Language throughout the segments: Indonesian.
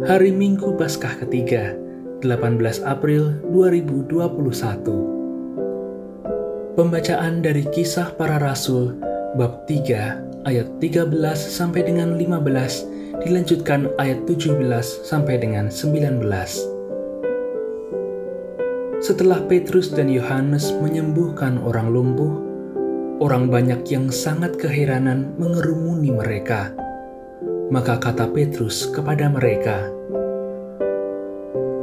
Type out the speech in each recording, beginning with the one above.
Hari Minggu Paskah ketiga, 18 April 2021. Pembacaan dari Kisah Para Rasul bab 3 ayat 13 sampai dengan 15 dilanjutkan ayat 17 sampai dengan 19. Setelah Petrus dan Yohanes menyembuhkan orang lumpuh, orang banyak yang sangat keheranan mengerumuni mereka maka kata Petrus kepada mereka,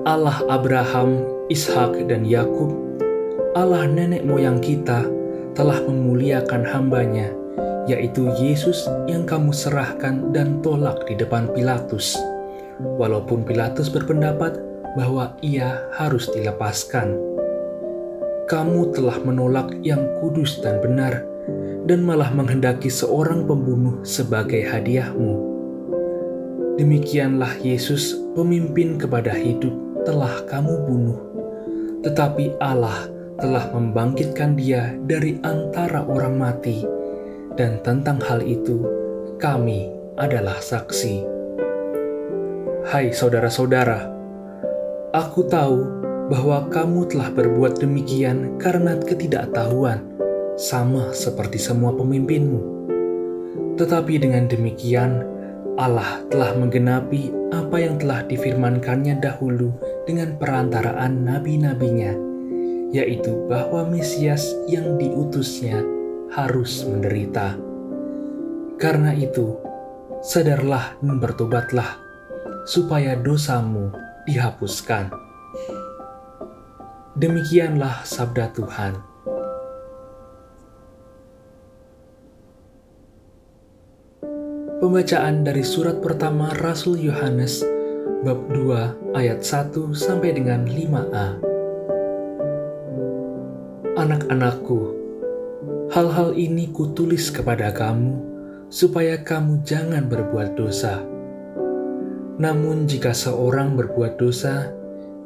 Allah Abraham, Ishak, dan Yakub, Allah nenek moyang kita, telah memuliakan hambanya, yaitu Yesus yang kamu serahkan dan tolak di depan Pilatus. Walaupun Pilatus berpendapat bahwa ia harus dilepaskan. Kamu telah menolak yang kudus dan benar, dan malah menghendaki seorang pembunuh sebagai hadiahmu Demikianlah Yesus, pemimpin kepada hidup, telah kamu bunuh, tetapi Allah telah membangkitkan Dia dari antara orang mati, dan tentang hal itu kami adalah saksi. Hai saudara-saudara, aku tahu bahwa kamu telah berbuat demikian karena ketidaktahuan, sama seperti semua pemimpinmu. Tetapi dengan demikian, Allah telah menggenapi apa yang telah difirmankannya dahulu dengan perantaraan nabi-nabinya, yaitu bahwa Mesias yang diutusnya harus menderita. Karena itu, sadarlah dan bertobatlah, supaya dosamu dihapuskan. Demikianlah sabda Tuhan. Pembacaan dari surat pertama Rasul Yohanes bab 2 ayat 1 sampai dengan 5a. Anak-anakku, hal-hal ini kutulis kepada kamu supaya kamu jangan berbuat dosa. Namun jika seorang berbuat dosa,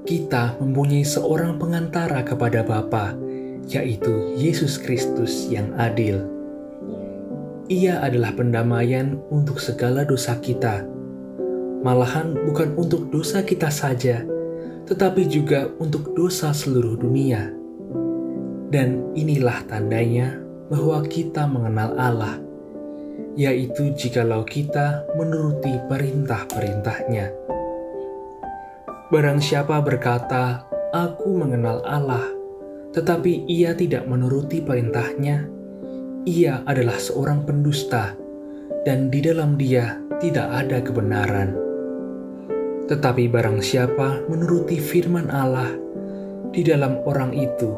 kita mempunyai seorang pengantara kepada Bapa, yaitu Yesus Kristus yang adil ia adalah pendamaian untuk segala dosa kita. Malahan bukan untuk dosa kita saja, tetapi juga untuk dosa seluruh dunia. Dan inilah tandanya bahwa kita mengenal Allah, yaitu jikalau kita menuruti perintah-perintahnya. Barang siapa berkata, Aku mengenal Allah, tetapi ia tidak menuruti perintahnya, ia adalah seorang pendusta, dan di dalam dia tidak ada kebenaran. Tetapi barang siapa menuruti firman Allah, di dalam orang itu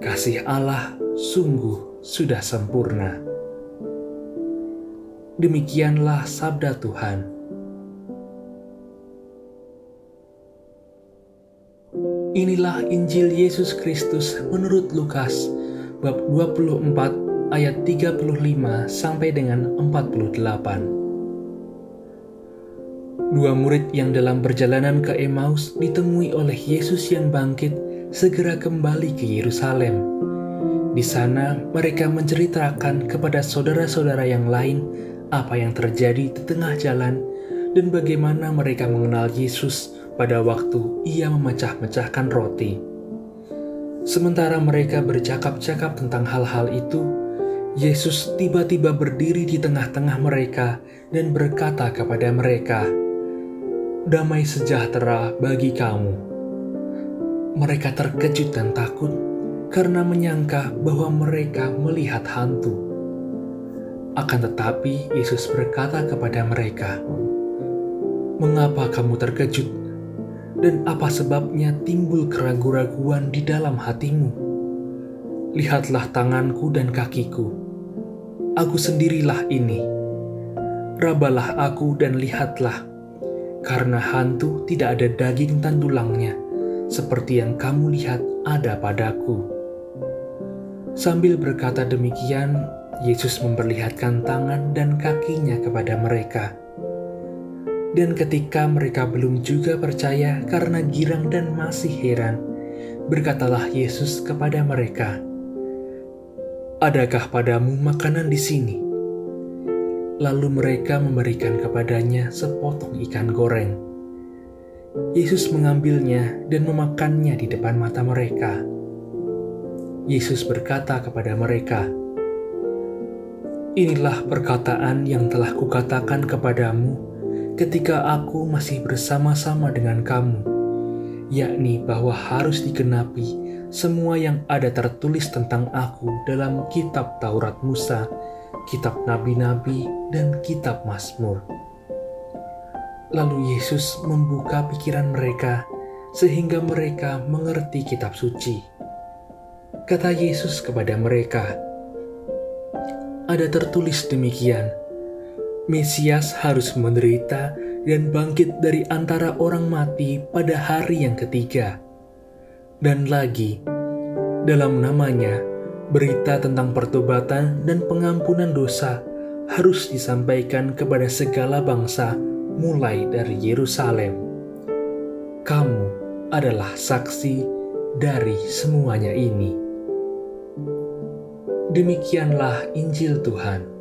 kasih Allah sungguh sudah sempurna. Demikianlah sabda Tuhan. Inilah Injil Yesus Kristus menurut Lukas bab 24 ayat 35 sampai dengan 48. Dua murid yang dalam perjalanan ke Emmaus ditemui oleh Yesus yang bangkit segera kembali ke Yerusalem. Di sana mereka menceritakan kepada saudara-saudara yang lain apa yang terjadi di tengah jalan dan bagaimana mereka mengenal Yesus pada waktu ia memecah-mecahkan roti. Sementara mereka bercakap-cakap tentang hal-hal itu, Yesus tiba-tiba berdiri di tengah-tengah mereka dan berkata kepada mereka, "Damai sejahtera bagi kamu." Mereka terkejut dan takut karena menyangka bahwa mereka melihat hantu. Akan tetapi, Yesus berkata kepada mereka, "Mengapa kamu terkejut, dan apa sebabnya timbul keraguan-raguan di dalam hatimu? Lihatlah tanganku dan kakiku." Aku sendirilah ini. Rabalah aku dan lihatlah, karena hantu tidak ada daging dan tulangnya, seperti yang kamu lihat ada padaku. Sambil berkata demikian, Yesus memperlihatkan tangan dan kakinya kepada mereka. Dan ketika mereka belum juga percaya karena girang dan masih heran, berkatalah Yesus kepada mereka, Adakah padamu makanan di sini? Lalu mereka memberikan kepadanya sepotong ikan goreng. Yesus mengambilnya dan memakannya di depan mata mereka. Yesus berkata kepada mereka, "Inilah perkataan yang telah kukatakan kepadamu ketika aku masih bersama-sama dengan kamu, yakni bahwa harus digenapi semua yang ada tertulis tentang aku dalam kitab Taurat Musa, kitab nabi-nabi, dan kitab Mazmur." Lalu Yesus membuka pikiran mereka sehingga mereka mengerti kitab suci. Kata Yesus kepada mereka, "Ada tertulis demikian: Mesias harus menderita dan bangkit dari antara orang mati pada hari yang ketiga." Dan lagi, dalam namanya, berita tentang pertobatan dan pengampunan dosa harus disampaikan kepada segala bangsa mulai dari Yerusalem. Kamu adalah saksi dari semuanya ini. Demikianlah Injil Tuhan.